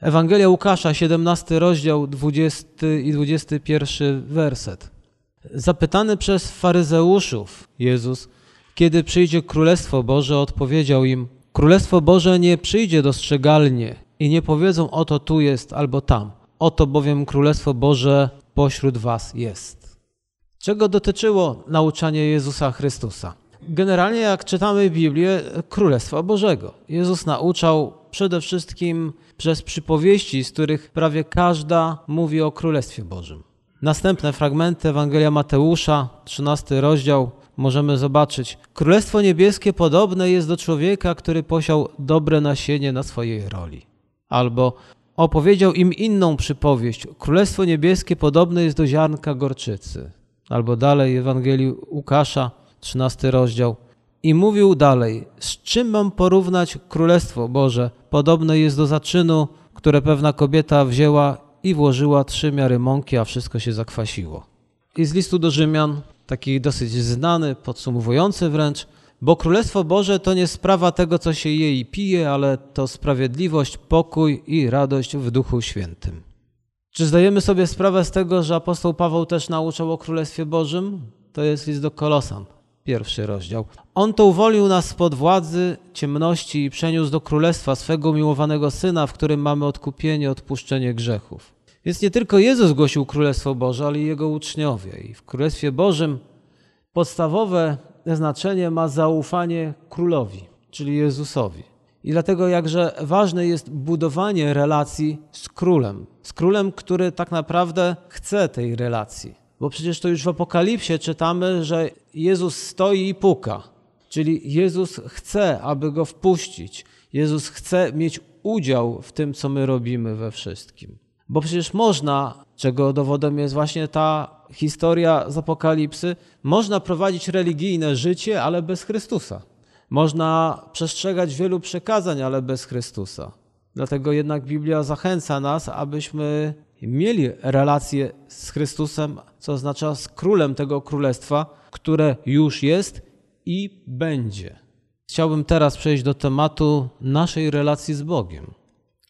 Ewangelia Łukasza, 17 rozdział, 20 i 21 werset. Zapytany przez faryzeuszów, Jezus, kiedy przyjdzie Królestwo Boże, odpowiedział im: Królestwo Boże nie przyjdzie dostrzegalnie i nie powiedzą: Oto tu jest albo tam. Oto bowiem Królestwo Boże pośród Was jest. Czego dotyczyło nauczanie Jezusa Chrystusa? Generalnie, jak czytamy Biblię, Królestwa Bożego. Jezus nauczał przede wszystkim przez przypowieści, z których prawie każda mówi o Królestwie Bożym. Następne fragmenty Ewangelia Mateusza, 13 rozdział, możemy zobaczyć. Królestwo Niebieskie podobne jest do człowieka, który posiał dobre nasienie na swojej roli. Albo opowiedział im inną przypowieść. Królestwo Niebieskie podobne jest do ziarnka gorczycy. Albo dalej Ewangelii Łukasza, 13 rozdział. I mówił dalej, z czym mam porównać Królestwo Boże? Podobne jest do zaczynu, które pewna kobieta wzięła i włożyła trzy miary mąki, a wszystko się zakwasiło. I z listu do Rzymian, taki dosyć znany, podsumowujący wręcz, bo Królestwo Boże to nie sprawa tego, co się je i pije, ale to sprawiedliwość, pokój i radość w Duchu Świętym. Czy zdajemy sobie sprawę z tego, że apostoł Paweł też nauczał o Królestwie Bożym? To jest list do Kolosan, pierwszy rozdział. On to uwolnił nas spod władzy ciemności i przeniósł do królestwa swego miłowanego Syna, w którym mamy odkupienie, odpuszczenie grzechów. Więc nie tylko Jezus głosił Królestwo Boże, ale i Jego uczniowie. I w Królestwie Bożym podstawowe znaczenie ma zaufanie Królowi, czyli Jezusowi. I dlatego jakże ważne jest budowanie relacji z Królem. Z Królem, który tak naprawdę chce tej relacji. Bo przecież to już w Apokalipsie czytamy, że Jezus stoi i puka. Czyli Jezus chce, aby go wpuścić. Jezus chce mieć udział w tym, co my robimy we wszystkim. Bo przecież można, czego dowodem jest właśnie ta historia z Apokalipsy, można prowadzić religijne życie, ale bez Chrystusa. Można przestrzegać wielu przekazań, ale bez Chrystusa. Dlatego jednak Biblia zachęca nas, abyśmy mieli relację z Chrystusem, co oznacza z królem tego królestwa, które już jest i będzie. Chciałbym teraz przejść do tematu naszej relacji z Bogiem.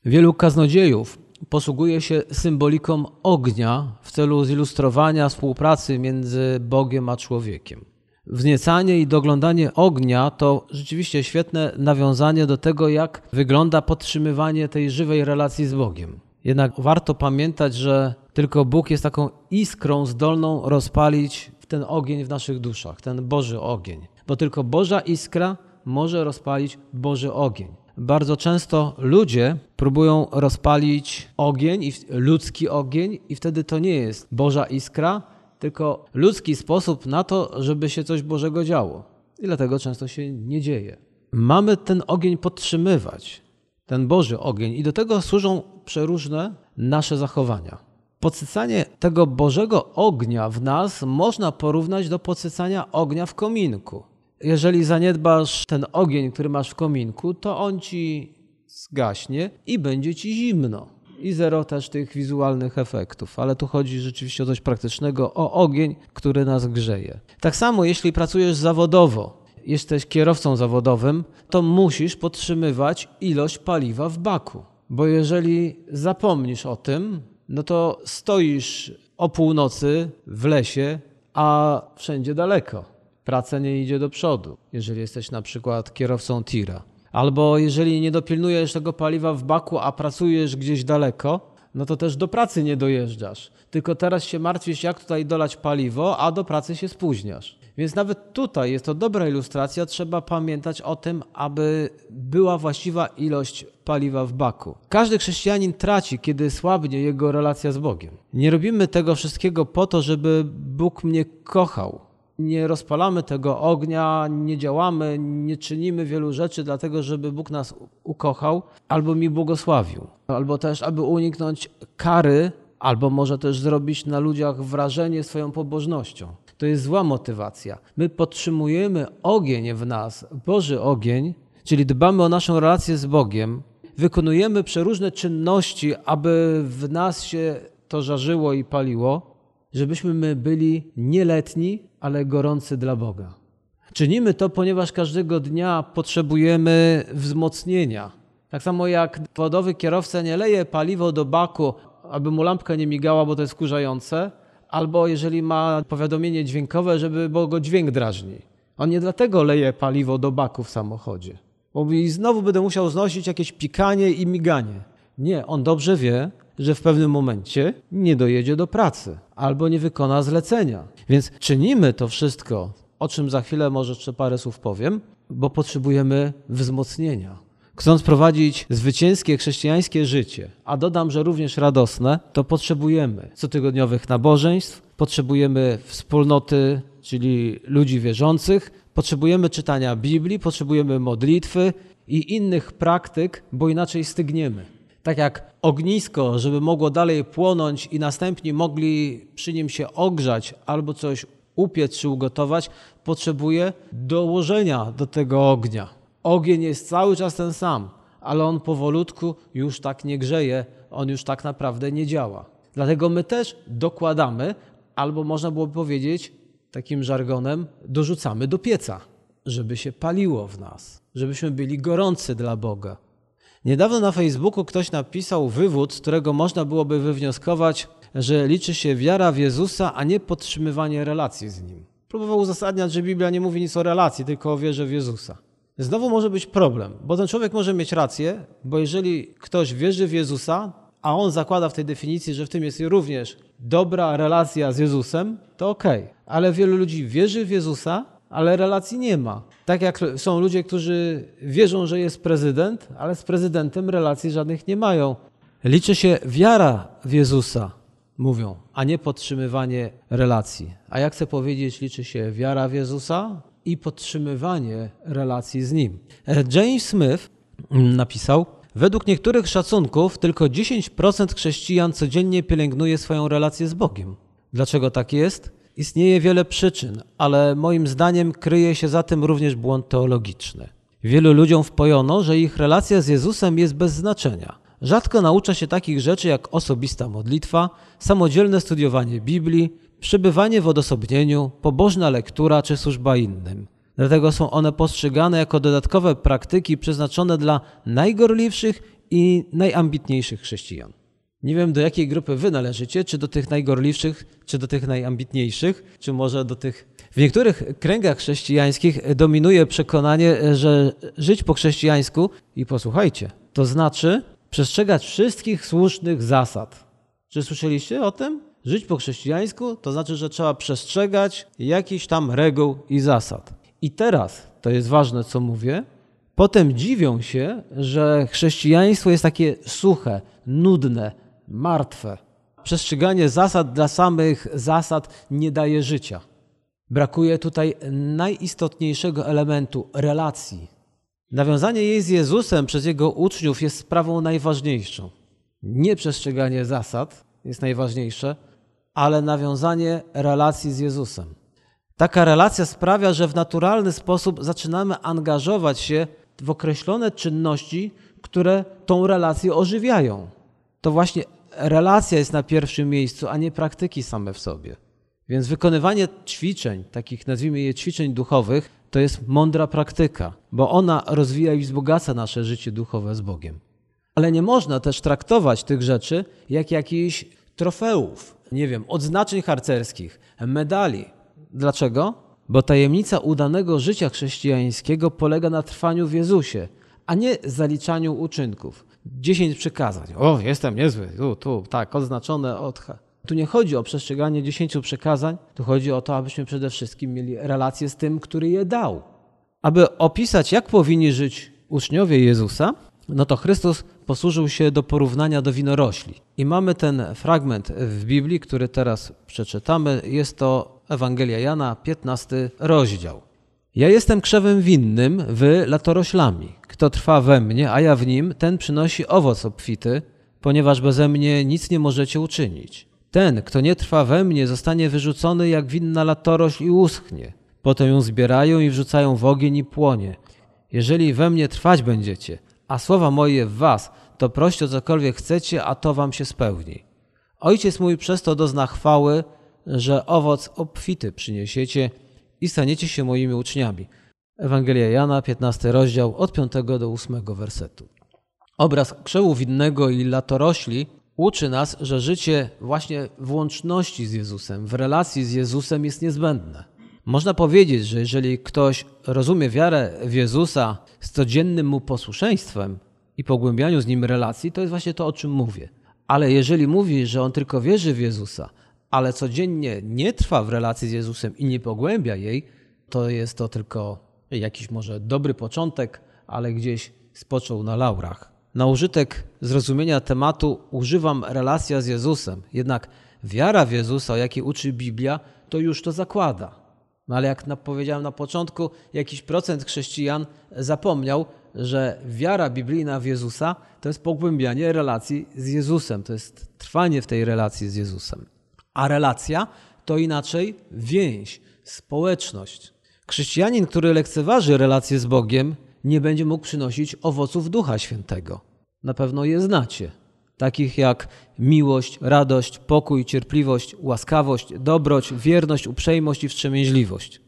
Wielu kaznodziejów posługuje się symboliką ognia w celu zilustrowania współpracy między Bogiem a człowiekiem. Wzniecanie i doglądanie ognia to rzeczywiście świetne nawiązanie do tego, jak wygląda podtrzymywanie tej żywej relacji z Bogiem. Jednak warto pamiętać, że tylko Bóg jest taką iskrą zdolną rozpalić ten ogień w naszych duszach, ten Boży ogień. Bo tylko Boża iskra może rozpalić Boży ogień. Bardzo często ludzie próbują rozpalić ogień, ludzki ogień, i wtedy to nie jest Boża iskra, tylko ludzki sposób na to, żeby się coś Bożego działo. I dlatego często się nie dzieje. Mamy ten ogień podtrzymywać, ten Boży ogień, i do tego służą przeróżne nasze zachowania. Podsycanie tego Bożego ognia w nas można porównać do podsycania ognia w kominku. Jeżeli zaniedbasz ten ogień, który masz w kominku, to on ci zgaśnie i będzie ci zimno. I zero też tych wizualnych efektów, ale tu chodzi rzeczywiście o coś praktycznego, o ogień, który nas grzeje. Tak samo, jeśli pracujesz zawodowo, jesteś kierowcą zawodowym, to musisz podtrzymywać ilość paliwa w baku. Bo jeżeli zapomnisz o tym, no to stoisz o północy w lesie, a wszędzie daleko. Praca nie idzie do przodu, jeżeli jesteś na przykład kierowcą tira. Albo jeżeli nie dopilnujesz tego paliwa w baku, a pracujesz gdzieś daleko, no to też do pracy nie dojeżdżasz. Tylko teraz się martwisz, jak tutaj dolać paliwo, a do pracy się spóźniasz. Więc nawet tutaj jest to dobra ilustracja. Trzeba pamiętać o tym, aby była właściwa ilość paliwa w baku. Każdy chrześcijanin traci, kiedy słabnie jego relacja z Bogiem. Nie robimy tego wszystkiego po to, żeby Bóg mnie kochał. Nie rozpalamy tego ognia, nie działamy, nie czynimy wielu rzeczy, dlatego żeby Bóg nas ukochał albo mi błogosławił, albo też, aby uniknąć kary, albo może też zrobić na ludziach wrażenie swoją pobożnością. To jest zła motywacja. My podtrzymujemy ogień w nas, Boży ogień, czyli dbamy o naszą relację z Bogiem, wykonujemy przeróżne czynności, aby w nas się to żarzyło i paliło, żebyśmy my byli nieletni, ale gorący dla Boga. Czynimy to, ponieważ każdego dnia potrzebujemy wzmocnienia. Tak samo jak wodowy kierowca nie leje paliwo do baku, aby mu lampka nie migała, bo to jest wkurzające, albo jeżeli ma powiadomienie dźwiękowe, żeby, bo go dźwięk drażni. On nie dlatego leje paliwo do baku w samochodzie. Bo mówi, znowu będę musiał znosić jakieś pikanie i miganie. Nie, on dobrze wie, że w pewnym momencie nie dojedzie do pracy albo nie wykona zlecenia. Więc czynimy to wszystko, o czym za chwilę może jeszcze parę słów powiem, bo potrzebujemy wzmocnienia. Chcąc prowadzić zwycięskie chrześcijańskie życie, a dodam, że również radosne, to potrzebujemy cotygodniowych nabożeństw, potrzebujemy wspólnoty, czyli ludzi wierzących, potrzebujemy czytania Biblii, potrzebujemy modlitwy i innych praktyk, bo inaczej stygniemy. Tak jak ognisko, żeby mogło dalej płonąć i następnie mogli przy nim się ogrzać albo coś upiec czy ugotować, potrzebuje dołożenia do tego ognia. Ogień jest cały czas ten sam, ale on powolutku już tak nie grzeje, on już tak naprawdę nie działa. Dlatego my też dokładamy, albo można byłoby powiedzieć takim żargonem, dorzucamy do pieca, żeby się paliło w nas, żebyśmy byli gorący dla Boga. Niedawno na Facebooku ktoś napisał wywód, z którego można byłoby wywnioskować, że liczy się wiara w Jezusa, a nie podtrzymywanie relacji z Nim. Próbował uzasadniać, że Biblia nie mówi nic o relacji, tylko o wierze w Jezusa. Znowu może być problem, bo ten człowiek może mieć rację, bo jeżeli ktoś wierzy w Jezusa, a on zakłada w tej definicji, że w tym jest również dobra relacja z Jezusem, to. Okay. Ale wielu ludzi wierzy w Jezusa, ale relacji nie ma. Tak jak są ludzie, którzy wierzą, że jest prezydent, ale z prezydentem relacji żadnych nie mają. Liczy się wiara w Jezusa, mówią, a nie podtrzymywanie relacji. A jak chcę powiedzieć, liczy się wiara w Jezusa i podtrzymywanie relacji z Nim. James Smith napisał, według niektórych szacunków tylko 10% chrześcijan codziennie pielęgnuje swoją relację z Bogiem. Dlaczego tak jest? Istnieje wiele przyczyn, ale moim zdaniem kryje się za tym również błąd teologiczny. Wielu ludziom wpojono, że ich relacja z Jezusem jest bez znaczenia. Rzadko naucza się takich rzeczy jak osobista modlitwa, samodzielne studiowanie Biblii, przebywanie w odosobnieniu, pobożna lektura czy służba innym. Dlatego są one postrzegane jako dodatkowe praktyki przeznaczone dla najgorliwszych i najambitniejszych chrześcijan. Nie wiem, do jakiej grupy wy należycie, czy do tych najgorliwszych, czy do tych najambitniejszych, czy może do tych. W niektórych kręgach chrześcijańskich dominuje przekonanie, że żyć po chrześcijańsku, i posłuchajcie, to znaczy przestrzegać wszystkich słusznych zasad. Czy słyszeliście o tym? Żyć po chrześcijańsku to znaczy, że trzeba przestrzegać jakichś tam reguł i zasad. I teraz, to jest ważne, co mówię, potem dziwią się, że chrześcijaństwo jest takie suche, nudne, martwe. Przestrzeganie zasad dla samych zasad nie daje życia. Brakuje tutaj najistotniejszego elementu relacji. Nawiązanie jej z Jezusem przez jego uczniów jest sprawą najważniejszą. Nie przestrzeganie zasad jest najważniejsze, ale nawiązanie relacji z Jezusem. Taka relacja sprawia, że w naturalny sposób zaczynamy angażować się w określone czynności, które tą relację ożywiają. To właśnie relacja jest na pierwszym miejscu, a nie praktyki same w sobie. Więc wykonywanie ćwiczeń, takich nazwijmy je ćwiczeń duchowych, to jest mądra praktyka, bo ona rozwija i wzbogaca nasze życie duchowe z Bogiem. Ale nie można też traktować tych rzeczy jak jakichś trofeów, nie wiem, odznaczeń harcerskich, medali. Dlaczego? Bo tajemnica udanego życia chrześcijańskiego polega na trwaniu w Jezusie, a nie zaliczaniu uczynków. Dziesięć przykazań. O, jestem niezły. Tu, tu, tak, odznaczone od. Tu nie chodzi o przestrzeganie dziesięciu przykazań, tu chodzi o to, abyśmy przede wszystkim mieli relację z tym, który je dał. Aby opisać, jak powinni żyć uczniowie Jezusa, no to Chrystus posłużył się do porównania do winorośli. I mamy ten fragment w Biblii, który teraz przeczytamy. Jest to Ewangelia Jana, 15 rozdział. Ja jestem krzewem winnym, wy latoroślami. Kto trwa we mnie, a ja w nim, ten przynosi owoc obfity, ponieważ beze mnie nic nie możecie uczynić. Ten, kto nie trwa we mnie, zostanie wyrzucony jak winna latorośl i uschnie. Potem ją zbierają i wrzucają w ogień i płonie. Jeżeli we mnie trwać będziecie, a słowa moje w was, to proście o cokolwiek chcecie, a to wam się spełni. Ojciec mój przez to dozna chwały, że owoc obfity przyniesiecie i staniecie się moimi uczniami. Ewangelia Jana, 15 rozdział, od 5 do 8 wersetu. Obraz krzewu widnego i latorośli uczy nas, że życie właśnie w łączności z Jezusem, w relacji z Jezusem jest niezbędne. Można powiedzieć, że jeżeli ktoś rozumie wiarę w Jezusa z codziennym mu posłuszeństwem i pogłębianiu z nim relacji, to jest właśnie to, o czym mówię. Ale jeżeli mówi, że on tylko wierzy w Jezusa, ale codziennie nie trwa w relacji z Jezusem i nie pogłębia jej, to jest to tylko jakiś może dobry początek, ale gdzieś spoczął na laurach. Na użytek zrozumienia tematu używam relacja z Jezusem, jednak wiara w Jezusa, o jakiej uczy Biblia, to już to zakłada. No ale jak powiedziałem na początku, jakiś procent chrześcijan zapomniał, że wiara biblijna w Jezusa to jest pogłębianie relacji z Jezusem, to jest trwanie w tej relacji z Jezusem. A relacja to inaczej więź, społeczność. Chrześcijanin, który lekceważy relację z Bogiem, nie będzie mógł przynosić owoców Ducha Świętego. Na pewno je znacie. Takich jak miłość, radość, pokój, cierpliwość, łaskawość, dobroć, wierność, uprzejmość i wstrzemięźliwość.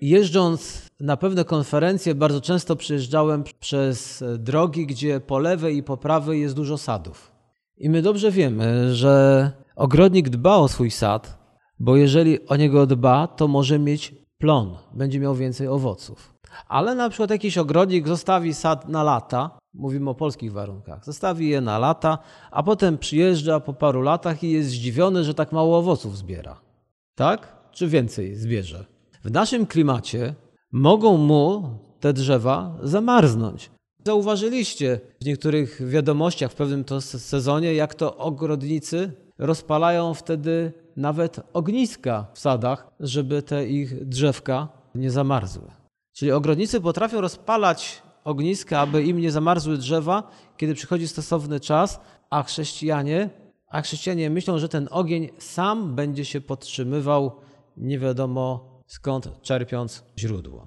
Jeżdżąc na pewne konferencje, bardzo często przyjeżdżałem przez drogi, gdzie po lewej i po prawej jest dużo sadów. I my dobrze wiemy, że ogrodnik dba o swój sad, bo jeżeli o niego dba, to może mieć plon, będzie miał więcej owoców. Ale na przykład jakiś ogrodnik zostawi sad na lata, mówimy o polskich warunkach, zostawi je na lata, a potem przyjeżdża po paru latach i jest zdziwiony, że tak mało owoców zbiera. Tak? Czy więcej zbierze? W naszym klimacie mogą mu te drzewa zamarznąć. Zauważyliście w niektórych wiadomościach w pewnym to sezonie, jak to ogrodnicy rozpalają wtedy nawet ogniska w sadach, żeby te ich drzewka nie zamarzły. Czyli ogrodnicy potrafią rozpalać ogniska, aby im nie zamarzły drzewa, kiedy przychodzi stosowny czas, a chrześcijanie, a chrześcijanie myślą, że ten ogień sam będzie się podtrzymywał nie wiadomo skąd czerpiąc źródło.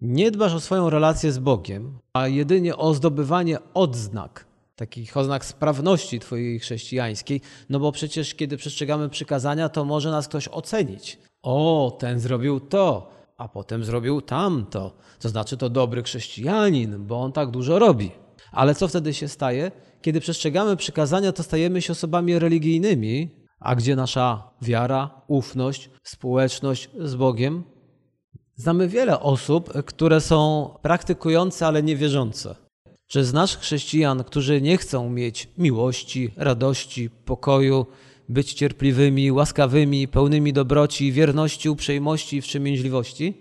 Nie dbasz o swoją relację z Bogiem, a jedynie o zdobywanie odznak, takich oznak sprawności Twojej chrześcijańskiej, no bo przecież kiedy przestrzegamy przykazania, to może nas ktoś ocenić. O, ten zrobił to, a potem zrobił tamto. To znaczy to dobry chrześcijanin, bo on tak dużo robi. Ale co wtedy się staje? Kiedy przestrzegamy przykazania, to stajemy się osobami religijnymi, a gdzie nasza wiara, ufność, społeczność z Bogiem? Znamy wiele osób, które są praktykujące, ale niewierzące. Czy znasz chrześcijan, którzy nie chcą mieć miłości, radości, pokoju, być cierpliwymi, łaskawymi, pełnymi dobroci, wierności, uprzejmości i wstrzemięźliwości?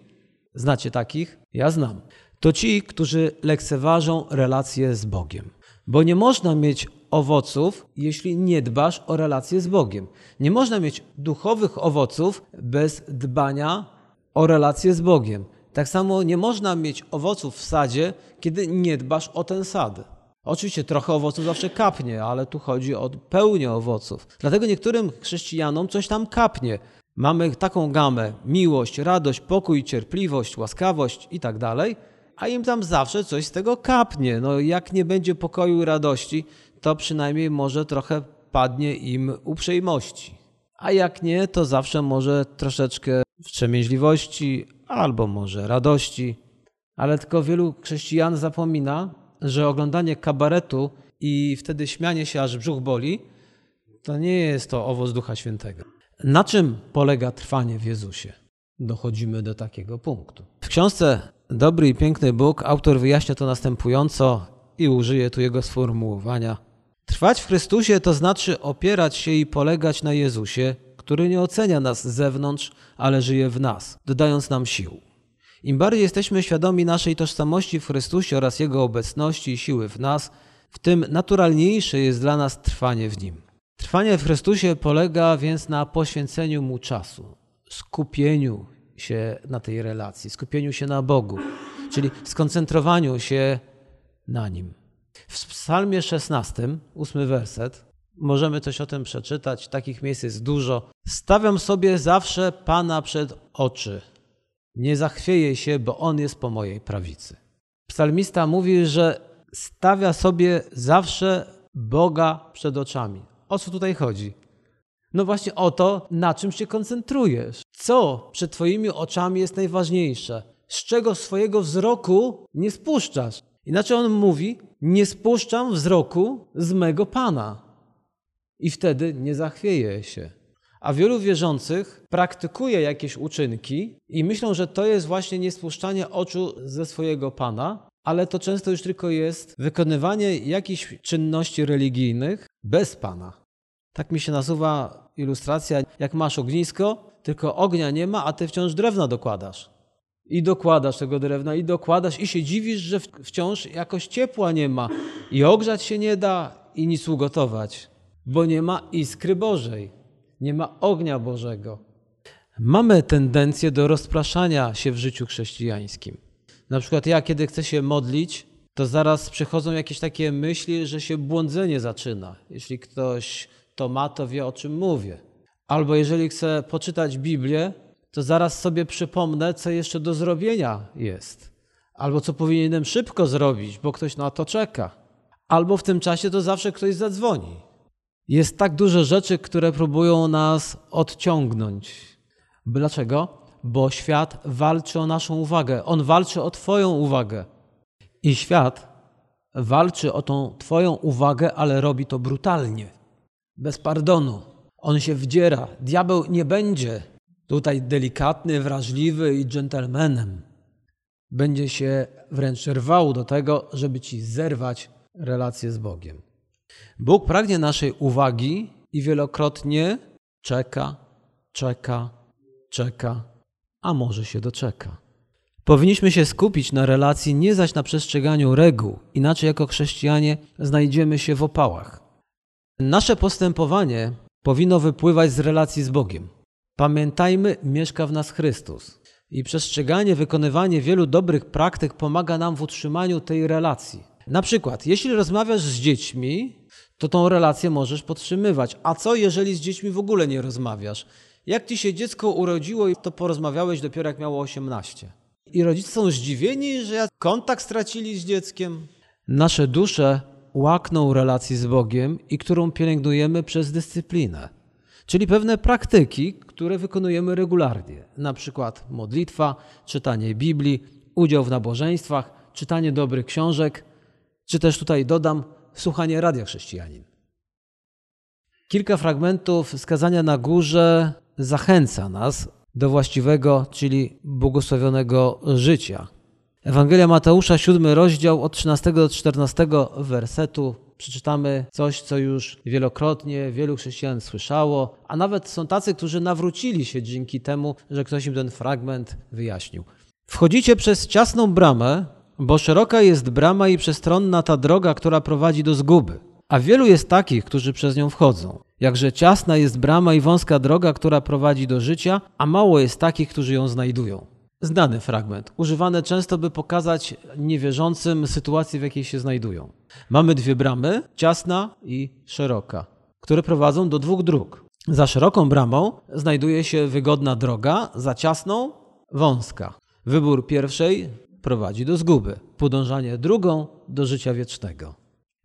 Znacie takich? Ja znam. To ci, którzy lekceważą relacje z Bogiem. Bo nie można mieć owoców, jeśli nie dbasz o relacje z Bogiem. Nie można mieć duchowych owoców bez dbania o relacje z Bogiem. Tak samo nie można mieć owoców w sadzie, kiedy nie dbasz o ten sad. Oczywiście trochę owoców zawsze kapnie, ale tu chodzi o pełnię owoców. Dlatego niektórym chrześcijanom coś tam kapnie. Mamy taką gamę: miłość, radość, pokój, cierpliwość, łaskawość i tak dalej, a im tam zawsze coś z tego kapnie. No jak nie będzie pokoju i radości, to przynajmniej może trochę padnie im uprzejmości. A jak nie, to zawsze może troszeczkę wstrzemięźliwości albo może radości. Ale tylko wielu chrześcijan zapomina, że oglądanie kabaretu i wtedy śmianie się aż brzuch boli, to nie jest to owoc Ducha Świętego. Na czym polega trwanie w Jezusie? Dochodzimy do takiego punktu. W książce Dobry i piękny Bóg autor wyjaśnia to następująco i użyje tu jego sformułowania. Trwać w Chrystusie to znaczy opierać się i polegać na Jezusie, który nie ocenia nas z zewnątrz, ale żyje w nas, dodając nam sił. Im bardziej jesteśmy świadomi naszej tożsamości w Chrystusie oraz Jego obecności i siły w nas, w tym naturalniejsze jest dla nas trwanie w Nim. Trwanie w Chrystusie polega więc na poświęceniu Mu czasu, skupieniu się na tej relacji, skupieniu się na Bogu, czyli skoncentrowaniu się na Nim. W Psalmie 16, ósmy werset, możemy coś o tym przeczytać, takich miejsc jest dużo. Stawiam sobie zawsze Pana przed oczy. Nie zachwieję się, bo On jest po mojej prawicy. Psalmista mówi, że stawia sobie zawsze Boga przed oczami. O co tutaj chodzi? No właśnie o to, na czym się koncentrujesz. Co przed Twoimi oczami jest najważniejsze? Z czego swojego wzroku nie spuszczasz? Inaczej on mówi, nie spuszczam wzroku z mego Pana. I wtedy nie zachwieję się. A wielu wierzących praktykuje jakieś uczynki i myślą, że to jest właśnie niespuszczanie oczu ze swojego Pana, ale to często już tylko jest wykonywanie jakichś czynności religijnych bez Pana. Tak mi się nasuwa ilustracja, jak masz ognisko, tylko ognia nie ma, a ty wciąż drewna dokładasz. I dokładasz tego drewna, i dokładasz, i się dziwisz, że wciąż jakoś ciepła nie ma, i ogrzać się nie da, i nic ugotować, bo nie ma iskry Bożej, nie ma ognia Bożego. Mamy tendencję do rozpraszania się w życiu chrześcijańskim. Na przykład ja, kiedy chcę się modlić, to zaraz przychodzą jakieś takie myśli, że się błądzenie zaczyna. Jeśli ktoś to ma, to wie o czym mówię. Albo jeżeli chcę poczytać Biblię, to zaraz sobie przypomnę, co jeszcze do zrobienia jest. Albo co powinienem szybko zrobić, bo ktoś na to czeka. Albo w tym czasie to zawsze ktoś zadzwoni. Jest tak dużo rzeczy, które próbują nas odciągnąć. Dlaczego? Bo świat walczy o naszą uwagę. On walczy o Twoją uwagę. I świat walczy o tą Twoją uwagę, ale robi to brutalnie, bez pardonu. On się wdziera. Diabeł nie będzie tutaj delikatny, wrażliwy i dżentelmenem. Będzie się wręcz rwał do tego, żeby ci zerwać relację z Bogiem. Bóg pragnie naszej uwagi i wielokrotnie czeka, czeka, czeka, a może się doczeka. Powinniśmy się skupić na relacji, nie zaś na przestrzeganiu reguł, inaczej jako chrześcijanie znajdziemy się w opałach. Nasze postępowanie powinno wypływać z relacji z Bogiem. Pamiętajmy, mieszka w nas Chrystus. I przestrzeganie, wykonywanie wielu dobrych praktyk pomaga nam w utrzymaniu tej relacji. Na przykład, jeśli rozmawiasz z dziećmi, to tą relację możesz podtrzymywać. A co, jeżeli z dziećmi w ogóle nie rozmawiasz? Jak ci się dziecko urodziło, to porozmawiałeś dopiero jak miało 18. I rodzice są zdziwieni, że kontakt stracili z dzieckiem. Nasze dusze łakną relacji z Bogiem i którą pielęgnujemy przez dyscyplinę. Czyli pewne praktyki, które wykonujemy regularnie. Na przykład modlitwa, czytanie Biblii, udział w nabożeństwach, czytanie dobrych książek, czy też tutaj dodam, słuchanie Radia Chrześcijanin. Kilka fragmentów skazania na górze zachęca nas do właściwego, czyli błogosławionego życia. Ewangelia Mateusza, siódmy rozdział od 13 do 14 wersetu. Przeczytamy coś, co już wielokrotnie wielu chrześcijan słyszało, a nawet są tacy, którzy nawrócili się dzięki temu, że ktoś im ten fragment wyjaśnił. Wchodzicie przez ciasną bramę, bo szeroka jest brama i przestronna ta droga, która prowadzi do zguby. A wielu jest takich, którzy przez nią wchodzą. Jakże ciasna jest brama i wąska droga, która prowadzi do życia, a mało jest takich, którzy ją znajdują. Znany fragment, używany często, by pokazać niewierzącym sytuację, w jakiej się znajdują. Mamy dwie bramy, ciasna i szeroka, które prowadzą do dwóch dróg. Za szeroką bramą znajduje się wygodna droga, za ciasną wąska. Wybór pierwszej prowadzi do zguby, podążanie drugą do życia wiecznego.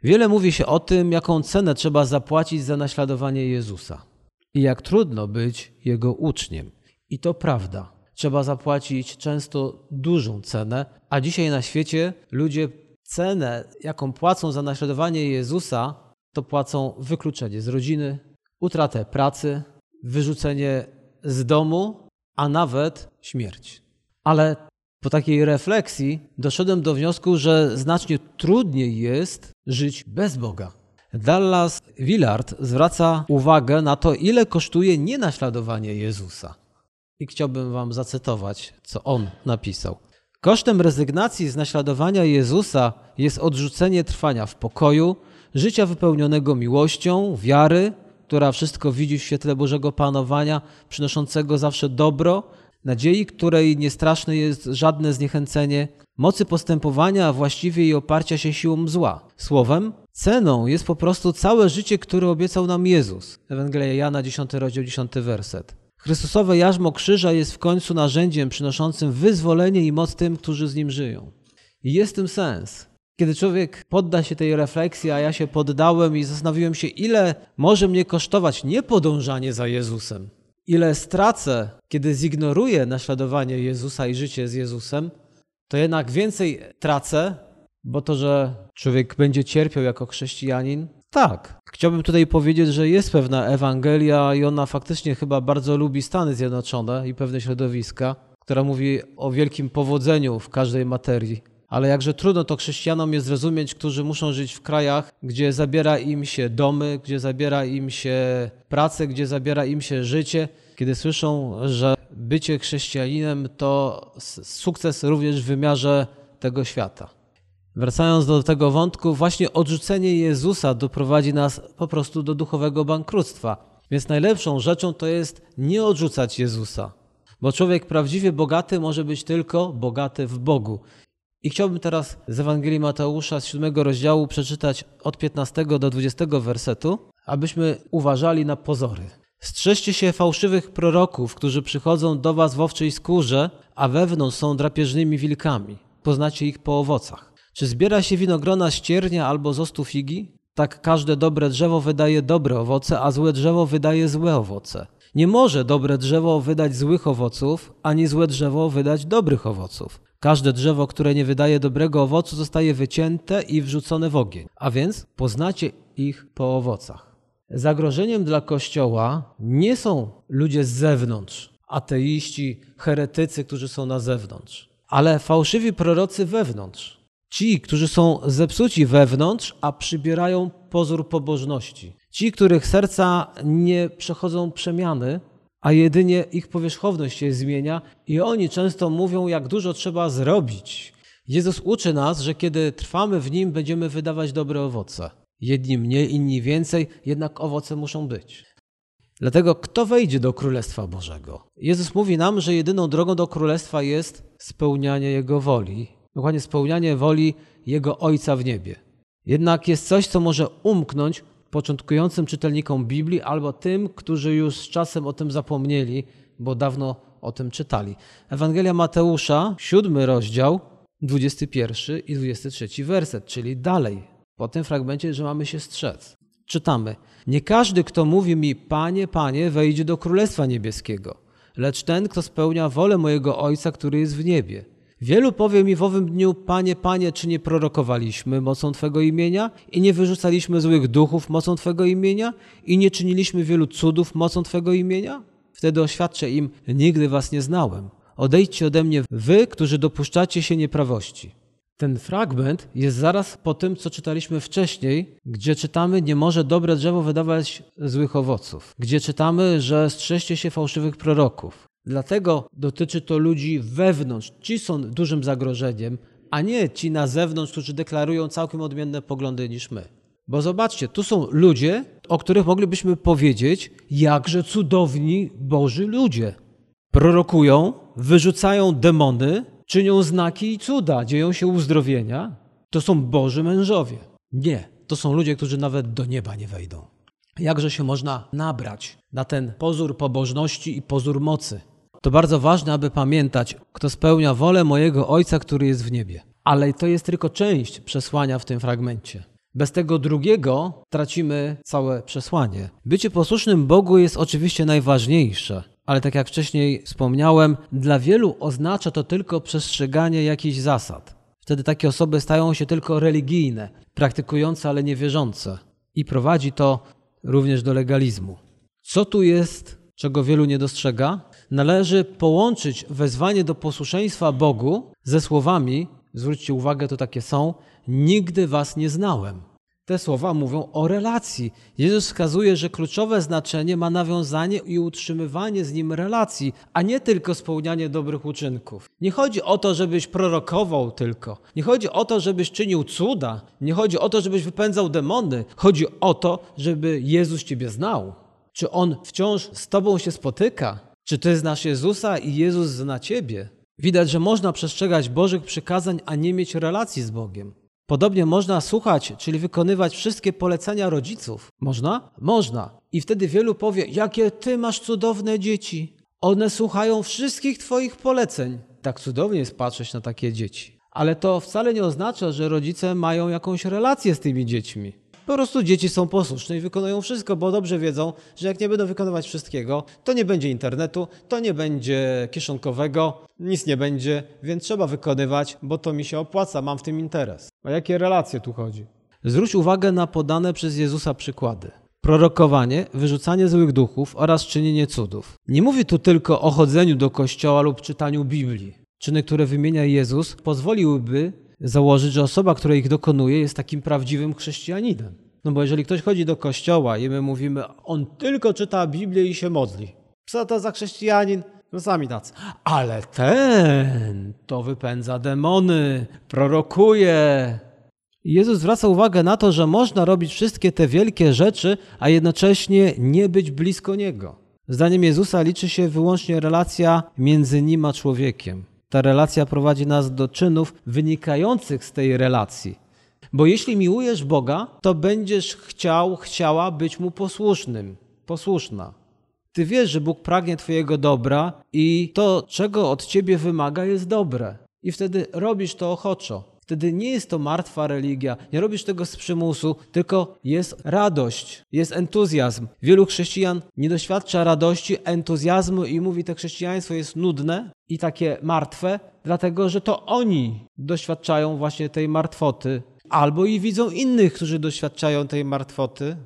Wiele mówi się o tym, jaką cenę trzeba zapłacić za naśladowanie Jezusa i jak trudno być Jego uczniem. I to prawda. Trzeba zapłacić często dużą cenę, a dzisiaj na świecie ludzie cenę, jaką płacą za naśladowanie Jezusa, to płacą wykluczenie z rodziny, utratę pracy, wyrzucenie z domu, a nawet śmierć. Ale po takiej refleksji doszedłem do wniosku, że znacznie trudniej jest żyć bez Boga. Dallas Willard zwraca uwagę na to, ile kosztuje nienaśladowanie Jezusa. I chciałbym Wam zacytować, co on napisał. Kosztem rezygnacji z naśladowania Jezusa jest odrzucenie trwania w pokoju, życia wypełnionego miłością, wiary, która wszystko widzi w świetle Bożego Panowania, przynoszącego zawsze dobro, nadziei, której niestraszne jest żadne zniechęcenie, mocy postępowania, a właściwie i oparcia się siłą zła. Słowem, ceną jest po prostu całe życie, które obiecał nam Jezus. Ewangelia Jana, 10 rozdział, 10 werset. Chrystusowe jarzmo krzyża jest w końcu narzędziem przynoszącym wyzwolenie i moc tym, którzy z nim żyją. I jest tym sens. Kiedy człowiek podda się tej refleksji, a ja się poddałem i zastanowiłem się, ile może mnie kosztować niepodążanie za Jezusem, ile stracę, kiedy zignoruję naśladowanie Jezusa i życie z Jezusem, to jednak więcej tracę Bo to, że człowiek będzie cierpiał jako chrześcijanin, tak. Chciałbym tutaj powiedzieć, że jest pewna Ewangelia i ona faktycznie chyba bardzo lubi Stany Zjednoczone i pewne środowiska, która mówi o wielkim powodzeniu w każdej materii. Ale jakże trudno to chrześcijanom jest zrozumieć, którzy muszą żyć w krajach, gdzie zabiera im się domy, gdzie zabiera im się pracę, gdzie zabiera im się życie, kiedy słyszą, że bycie chrześcijaninem to sukces również w wymiarze tego świata. Wracając do tego wątku, właśnie odrzucenie Jezusa doprowadzi nas po prostu do duchowego bankructwa. Więc najlepszą rzeczą to jest nie odrzucać Jezusa, bo człowiek prawdziwie bogaty może być tylko bogaty w Bogu. I chciałbym teraz z Ewangelii Mateusza z 7 rozdziału przeczytać od 15 do 20 wersetu, abyśmy uważali na pozory. Strzeżcie się fałszywych proroków, którzy przychodzą do was w owczej skórze, a wewnątrz są drapieżnymi wilkami. Poznacie ich po owocach. Czy zbiera się winogrona z ciernia albo z ostu figi? Tak każde dobre drzewo wydaje dobre owoce, a złe drzewo wydaje złe owoce. Nie może dobre drzewo wydać złych owoców, ani złe drzewo wydać dobrych owoców. Każde drzewo, które nie wydaje dobrego owocu, zostaje wycięte i wrzucone w ogień. A więc poznacie ich po owocach. Zagrożeniem dla Kościoła nie są ludzie z zewnątrz, ateiści, heretycy, którzy są na zewnątrz, ale fałszywi prorocy wewnątrz. Ci, którzy są zepsuci wewnątrz, a przybierają pozór pobożności. Ci, których serca nie przechodzą przemiany, a jedynie ich powierzchowność się zmienia i oni często mówią, jak dużo trzeba zrobić. Jezus uczy nas, że kiedy trwamy w Nim, będziemy wydawać dobre owoce. Jedni mniej, inni więcej, jednak owoce muszą być. Dlatego kto wejdzie do Królestwa Bożego? Jezus mówi nam, że jedyną drogą do Królestwa jest spełnianie Jego woli. Dokładnie spełnianie woli Jego Ojca w niebie. Jednak jest coś, co może umknąć początkującym czytelnikom Biblii albo tym, którzy już z czasem o tym zapomnieli, bo dawno o tym czytali. Ewangelia Mateusza, siódmy rozdział, 21 i 23 werset, czyli dalej, po tym fragmencie, że mamy się strzec. Czytamy: Nie każdy, kto mówi mi, Panie, Panie, wejdzie do Królestwa Niebieskiego, lecz ten, kto spełnia wolę mojego Ojca, który jest w niebie. Wielu powie mi w owym dniu, Panie, Panie, czy nie prorokowaliśmy mocą Twego imienia i nie wyrzucaliśmy złych duchów mocą Twego imienia i nie czyniliśmy wielu cudów mocą Twego imienia? Wtedy oświadczę im, nigdy Was nie znałem. Odejdźcie ode mnie, Wy, którzy dopuszczacie się nieprawości. Ten fragment jest zaraz po tym, co czytaliśmy wcześniej, gdzie czytamy, nie może dobre drzewo wydawać złych owoców, gdzie czytamy, że strzeżcie się fałszywych proroków. Dlatego dotyczy to ludzi wewnątrz. Ci są dużym zagrożeniem, a nie ci na zewnątrz, którzy deklarują całkiem odmienne poglądy niż my. Bo zobaczcie, tu są ludzie, o których moglibyśmy powiedzieć, jakże cudowni Boży ludzie. Prorokują, wyrzucają demony, czynią znaki i cuda, dzieją się uzdrowienia. To są Boży mężowie. Nie, to są ludzie, którzy nawet do nieba nie wejdą. Jakże się można nabrać na ten pozór pobożności i pozór mocy. To bardzo ważne, aby pamiętać, kto spełnia wolę mojego Ojca, który jest w niebie. Ale to jest tylko część przesłania w tym fragmencie. Bez tego drugiego tracimy całe przesłanie. Bycie posłusznym Bogu jest oczywiście najważniejsze, ale tak jak wcześniej wspomniałem, dla wielu oznacza to tylko przestrzeganie jakichś zasad. Wtedy takie osoby stają się tylko religijne, praktykujące, ale niewierzące. I prowadzi to również do legalizmu. Co tu jest, czego wielu nie dostrzega? Należy połączyć wezwanie do posłuszeństwa Bogu ze słowami, zwróćcie uwagę, to takie są, nigdy was nie znałem. Te słowa mówią o relacji. Jezus wskazuje, że kluczowe znaczenie ma nawiązanie i utrzymywanie z nim relacji, a nie tylko spełnianie dobrych uczynków. Nie chodzi o to, żebyś prorokował tylko. Nie chodzi o to, żebyś czynił cuda. Nie chodzi o to, żebyś wypędzał demony. Chodzi o to, żeby Jezus ciebie znał. Czy on wciąż z tobą się spotyka? Czy ty znasz Jezusa i Jezus zna ciebie? Widać, że można przestrzegać Bożych przykazań, a nie mieć relacji z Bogiem. Podobnie można słuchać, czyli wykonywać wszystkie polecenia rodziców. Można? Można. I wtedy wielu powie: Jakie ty masz cudowne dzieci. One słuchają wszystkich twoich poleceń. Tak cudownie jest patrzeć na takie dzieci. Ale to wcale nie oznacza, że rodzice mają jakąś relację z tymi dziećmi. Po prostu dzieci są posłuszne i wykonują wszystko, bo dobrze wiedzą, że jak nie będą wykonywać wszystkiego, to nie będzie internetu, to nie będzie kieszonkowego, nic nie będzie, więc trzeba wykonywać, bo to mi się opłaca, mam w tym interes. O jakie relacje tu chodzi? Zwróć uwagę na podane przez Jezusa przykłady. Prorokowanie, wyrzucanie złych duchów oraz czynienie cudów. Nie mówi tu tylko o chodzeniu do kościoła lub czytaniu Biblii. Czyny, które wymienia Jezus, pozwoliłyby założyć, że osoba, która ich dokonuje, jest takim prawdziwym chrześcijaninem. No bo jeżeli ktoś chodzi do kościoła i my mówimy, on tylko czyta Biblię i się modli. Co to za chrześcijanin? No sami tacy. Ale ten to wypędza demony, prorokuje. Jezus zwraca uwagę na to, że można robić wszystkie te wielkie rzeczy, a jednocześnie nie być blisko Niego. Zdaniem Jezusa liczy się wyłącznie relacja między Nim a człowiekiem. Ta relacja prowadzi nas do czynów wynikających z tej relacji. Bo jeśli miłujesz Boga, to będziesz chciał, chciała być Mu posłusznym, posłuszna. Ty wiesz, że Bóg pragnie Twojego dobra i to, czego od Ciebie wymaga, jest dobre. I wtedy robisz to ochoczo. Wtedy nie jest to martwa religia, nie robisz tego z przymusu, tylko jest radość, jest entuzjazm. Wielu chrześcijan nie doświadcza radości, entuzjazmu i mówi, że chrześcijaństwo jest nudne i takie martwe, dlatego że to oni doświadczają właśnie tej martwoty. Albo i widzą innych, którzy doświadczają tej martwoty,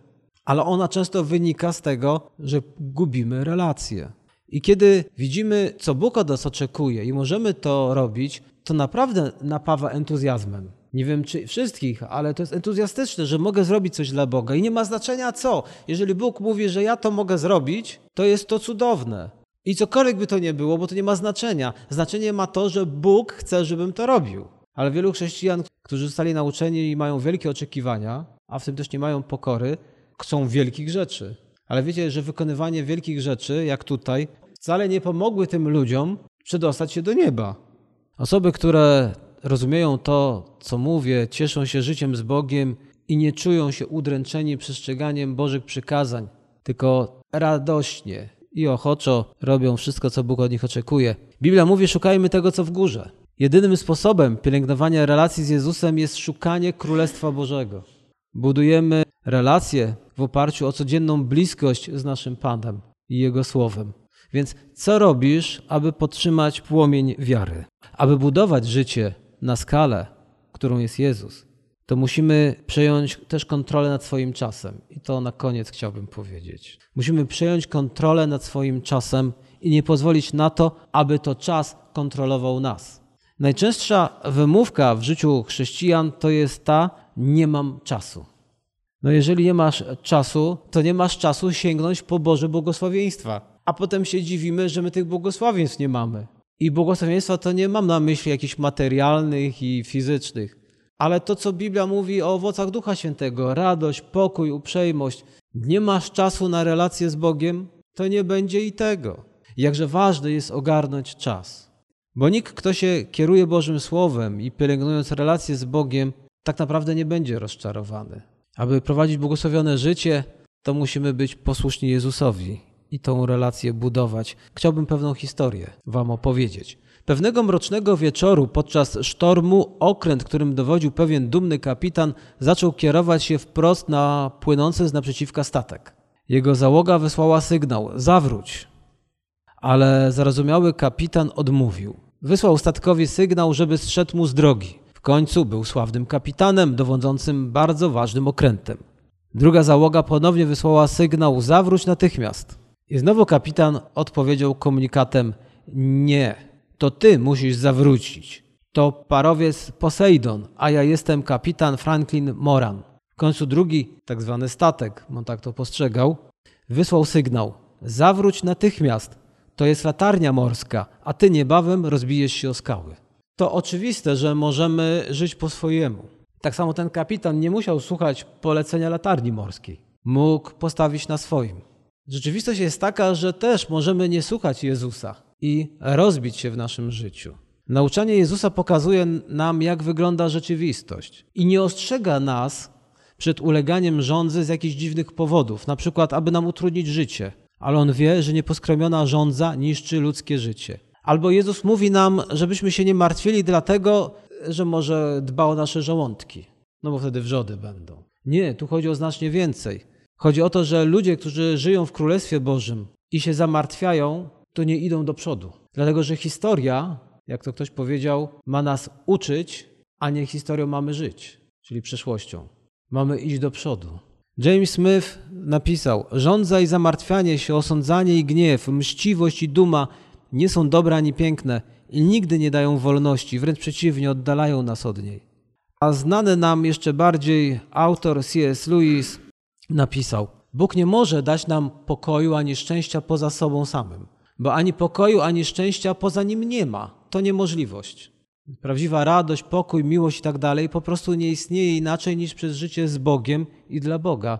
ale ona często wynika z tego, że gubimy relacje. I kiedy widzimy, co Bóg od nas oczekuje i możemy to robić, to naprawdę napawa entuzjazmem. Nie wiem czy wszystkich, ale to jest entuzjastyczne, że mogę zrobić coś dla Boga i nie ma znaczenia co. Jeżeli Bóg mówi, że ja to mogę zrobić, to jest to cudowne. I cokolwiek by to nie było, bo to nie ma znaczenia. Znaczenie ma to, że Bóg chce, żebym to robił. Ale wielu chrześcijan, którzy zostali nauczeni i mają wielkie oczekiwania, a w tym też nie mają pokory, chcą wielkich rzeczy. Ale wiecie, że wykonywanie wielkich rzeczy, jak tutaj, wcale nie pomogły tym ludziom przedostać się do nieba. Osoby, które rozumieją to, co mówię, cieszą się życiem z Bogiem i nie czują się udręczeni przestrzeganiem Bożych przykazań, tylko radośnie i ochoczo robią wszystko, co Bóg od nich oczekuje. Biblia mówi: szukajmy tego, co w górze. Jedynym sposobem pielęgnowania relacji z Jezusem jest szukanie Królestwa Bożego. Budujemy relacje w oparciu o codzienną bliskość z naszym Panem i Jego Słowem. Więc co robisz, aby podtrzymać płomień wiary? Aby budować życie na skalę, którą jest Jezus, to musimy przejąć też kontrolę nad swoim czasem. I to na koniec chciałbym powiedzieć. Musimy przejąć kontrolę nad swoim czasem i nie pozwolić na to, aby to czas kontrolował nas. Najczęstsza wymówka w życiu chrześcijan to jest ta: nie mam czasu. No jeżeli nie masz czasu, to nie masz czasu sięgnąć po Boże błogosławieństwa. A potem się dziwimy, że my tych błogosławieństw nie mamy. I błogosławieństwa to nie mam na myśli jakichś materialnych i fizycznych, ale to, co Biblia mówi o owocach Ducha Świętego radość, pokój, uprzejmość. Nie masz czasu na relację z Bogiem, to nie będzie i tego. Jakże ważne jest ogarnąć czas. Bo nikt, kto się kieruje Bożym Słowem i pielęgnując relację z Bogiem, tak naprawdę nie będzie rozczarowany. Aby prowadzić błogosławione życie, to musimy być posłuszni Jezusowi i tą relację budować. Chciałbym pewną historię Wam opowiedzieć. Pewnego mrocznego wieczoru podczas sztormu okręt, którym dowodził pewien dumny kapitan, zaczął kierować się wprost na płynący z naprzeciwka statek. Jego załoga wysłała sygnał: zawróć. Ale zarozumiały kapitan odmówił. Wysłał statkowi sygnał, żeby zszedł mu z drogi. W końcu był sławnym kapitanem dowodzącym bardzo ważnym okrętem. Druga załoga ponownie wysłała sygnał: zawróć natychmiast. I znowu kapitan odpowiedział komunikatem: Nie, to ty musisz zawrócić. To parowiec Poseidon, a ja jestem kapitan Franklin Moran. W końcu drugi, tak zwany statek, on tak to postrzegał, wysłał sygnał: Zawróć natychmiast. To jest latarnia morska, a ty niebawem rozbijesz się o skały. To oczywiste, że możemy żyć po swojemu. Tak samo ten kapitan nie musiał słuchać polecenia latarni morskiej. Mógł postawić na swoim. Rzeczywistość jest taka, że też możemy nie słuchać Jezusa i rozbić się w naszym życiu. Nauczanie Jezusa pokazuje nam, jak wygląda rzeczywistość i nie ostrzega nas przed uleganiem rządzy z jakichś dziwnych powodów, na przykład, aby nam utrudnić życie, ale on wie, że nieposkramiona rządza niszczy ludzkie życie. Albo Jezus mówi nam, żebyśmy się nie martwili dlatego, że może dba o nasze żołądki, no bo wtedy wrzody będą. Nie, tu chodzi o znacznie więcej. Chodzi o to, że ludzie, którzy żyją w Królestwie Bożym i się zamartwiają, to nie idą do przodu. Dlatego, że historia, jak to ktoś powiedział, ma nas uczyć, a nie historią mamy żyć, czyli przeszłością. Mamy iść do przodu. James Smith napisał: Żądza i zamartwianie się, osądzanie i gniew, mściwość i duma nie są dobre ani piękne i nigdy nie dają wolności, wręcz przeciwnie, oddalają nas od niej. A znany nam jeszcze bardziej autor C.S. Lewis napisał: Bóg nie może dać nam pokoju ani szczęścia poza sobą samym, bo ani pokoju, ani szczęścia poza nim nie ma. To niemożliwość. Prawdziwa radość, pokój, miłość i tak dalej po prostu nie istnieje inaczej niż przez życie z Bogiem i dla Boga.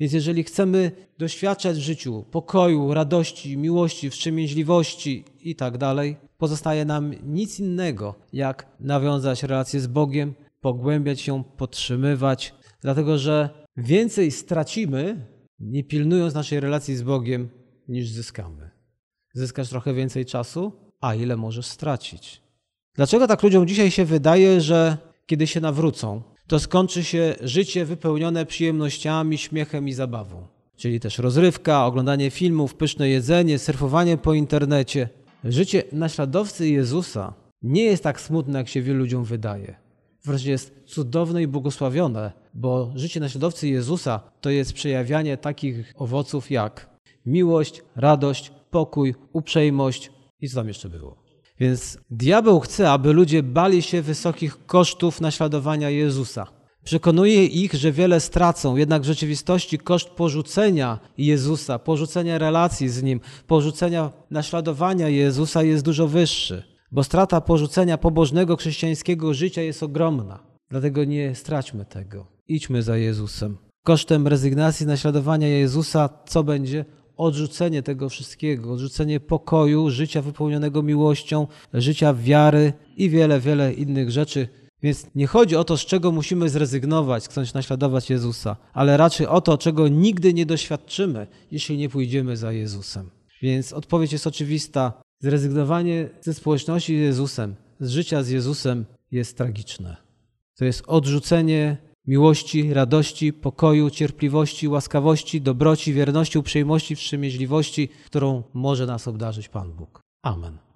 Więc jeżeli chcemy doświadczać w życiu pokoju, radości, miłości, wstrzemięźliwości i tak dalej, pozostaje nam nic innego, jak nawiązać relację z Bogiem, pogłębiać ją, podtrzymywać, dlatego że więcej stracimy, nie pilnując naszej relacji z Bogiem, niż zyskamy. Zyskasz trochę więcej czasu, a ile możesz stracić. Dlaczego tak ludziom dzisiaj się wydaje, że kiedy się nawrócą, to skończy się życie wypełnione przyjemnościami, śmiechem i zabawą? Czyli też rozrywka, oglądanie filmów, pyszne jedzenie, surfowanie po internecie. Życie naśladowcy Jezusa nie jest tak smutne, jak się wielu ludziom wydaje. Wręcz jest cudowne i błogosławione, bo życie naśladowcy Jezusa to jest przejawianie takich owoców jak miłość, radość, pokój, uprzejmość i co tam jeszcze było. Więc diabeł chce, aby ludzie bali się wysokich kosztów naśladowania Jezusa. Przekonuje ich, że wiele stracą, jednak w rzeczywistości koszt porzucenia Jezusa, porzucenia relacji z Nim, porzucenia naśladowania Jezusa jest dużo wyższy, bo strata porzucenia pobożnego chrześcijańskiego życia jest ogromna. Dlatego nie straćmy tego. Idźmy za Jezusem. Kosztem rezygnacji naśladowania Jezusa co będzie? odrzucenie tego wszystkiego, odrzucenie pokoju, życia wypełnionego miłością, życia wiary i wiele, wiele innych rzeczy. Więc nie chodzi o to, z czego musimy zrezygnować, chcąc naśladować Jezusa, ale raczej o to, czego nigdy nie doświadczymy, jeśli nie pójdziemy za Jezusem. Więc odpowiedź jest oczywista. Zrezygnowanie ze społeczności z Jezusem, z życia z Jezusem jest tragiczne. To jest odrzucenie miłości, radości, pokoju, cierpliwości, łaskawości, dobroci, wierności, uprzejmości, wstrzemięźliwości, którą może nas obdarzyć Pan Bóg. Amen.